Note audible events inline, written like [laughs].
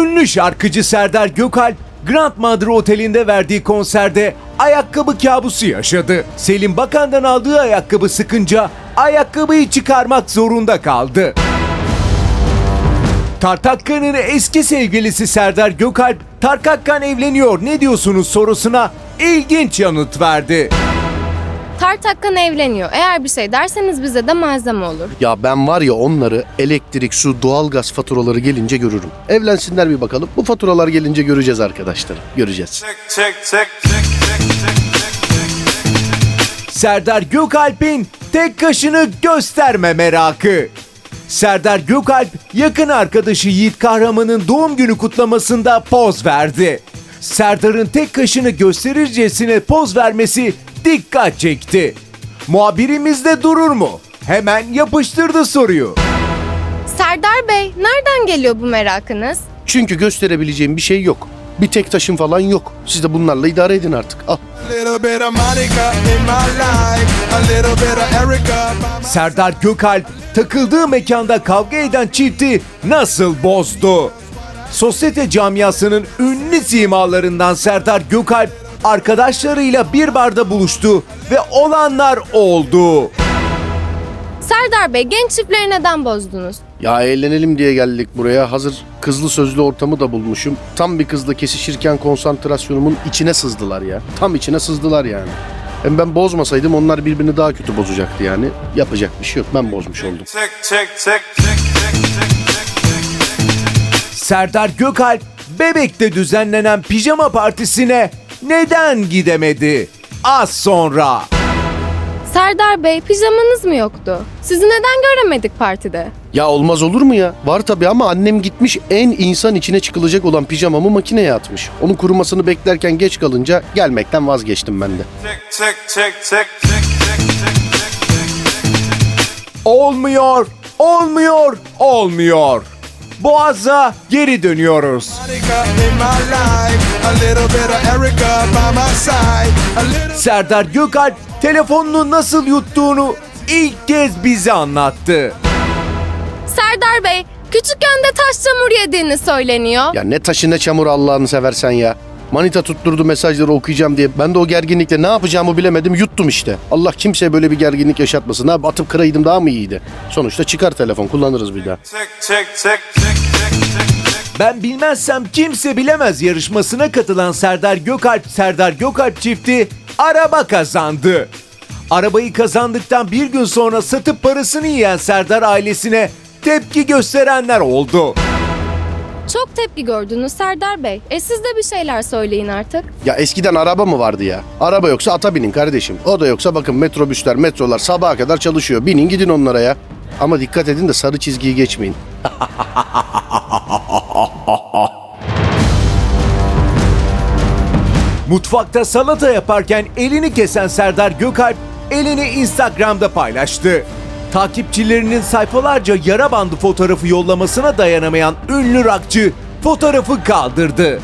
Ünlü şarkıcı Serdar Gökalp, Grandmother Oteli'nde verdiği konserde ayakkabı kabusu yaşadı. Selim Bakan'dan aldığı ayakkabı sıkınca ayakkabıyı çıkarmak zorunda kaldı. Tartakkan'ın eski sevgilisi Serdar Gökalp, Tarkakkan evleniyor ne diyorsunuz sorusuna ilginç yanıt verdi. Tartakkan evleniyor. Eğer bir şey derseniz bize de malzeme olur. Ya ben var ya onları elektrik, su, doğalgaz faturaları gelince görürüm. Evlensinler bir bakalım. Bu faturalar gelince göreceğiz arkadaşlar. Göreceğiz. check, check, check, check, check. Serdar Gökalp'in tek kaşını gösterme merakı. Serdar Gökalp yakın arkadaşı Yiğit Kahraman'ın doğum günü kutlamasında poz verdi. Serdar'ın tek kaşını gösterircesine poz vermesi dikkat çekti. Muhabirimiz de durur mu? Hemen yapıştırdı soruyu. Serdar Bey, nereden geliyor bu merakınız? Çünkü gösterebileceğim bir şey yok. Bir tek taşım falan yok. Siz de bunlarla idare edin artık. Al. Serdar Gökalp takıldığı mekanda kavga eden çifti nasıl bozdu? Sosyete camiasının ünlü simalarından Serdar Gökalp arkadaşlarıyla bir barda buluştu ve olanlar oldu. Serdar Bey, genç çiftleri neden bozdunuz? Ya eğlenelim diye geldik buraya. Hazır kızlı sözlü ortamı da bulmuşum. Tam bir kızla kesişirken konsantrasyonumun içine sızdılar ya. Tam içine sızdılar yani. Hem ben bozmasaydım onlar birbirini daha kötü bozacaktı yani. Yapacak bir şey yok. Ben bozmuş oldum. check, check, check, check, check, check. Serdar Gökalp Bebek'te düzenlenen pijama partisine neden gidemedi? Az sonra. Serdar Bey, pijamanız mı yoktu? Sizi neden göremedik partide? Ya olmaz olur mu ya? Var tabii ama annem gitmiş en insan içine çıkılacak olan pijamamı makineye atmış. Onun kurumasını beklerken geç kalınca gelmekten vazgeçtim ben de. Check, check, check, check, check, check, check. Olmuyor, olmuyor, olmuyor. Boğaz'a geri dönüyoruz. Monica in my life, a little bit of Erica by my side, a little. Serdar Gökalp telefonunu nasıl yuttuğunu ilk kez bize anlattı. Serdar Bey, küçükken de taş çamur yediğini söyleniyor. Ya ne taşı ne çamur Allah'ını seversen ya. Manita tutturdu mesajları okuyacağım diye. Ben de o gerginlikle ne yapacağımı bilemedim yuttum işte. Allah kimseye böyle bir gerginlik yaşatmasın. Abi atıp kıraydım daha mı iyiydi? Sonuçta çıkar telefon kullanırız bir daha. Check, check, check, check, check, check. Ben bilmezsem kimse bilemez yarışmasına katılan Serdar Gökalp Serdar Gökalp çifti araba kazandı. Arabayı kazandıktan bir gün sonra satıp parasını yiyen Serdar ailesine tepki gösterenler oldu. Çok tepki gördünüz Serdar Bey. E siz de bir şeyler söyleyin artık. Ya eskiden araba mı vardı ya? Araba yoksa ata binin kardeşim. O da yoksa bakın metrobüsler, metrolar sabaha kadar çalışıyor. Binin gidin onlara ya. Ama dikkat edin de sarı çizgiyi geçmeyin. [laughs] Mutfakta salata yaparken elini kesen Serdar Gökalp elini Instagram'da paylaştı. Takipçilerinin sayfalarca yara bandı fotoğrafı yollamasına dayanamayan ünlü rakçı fotoğrafı kaldırdı.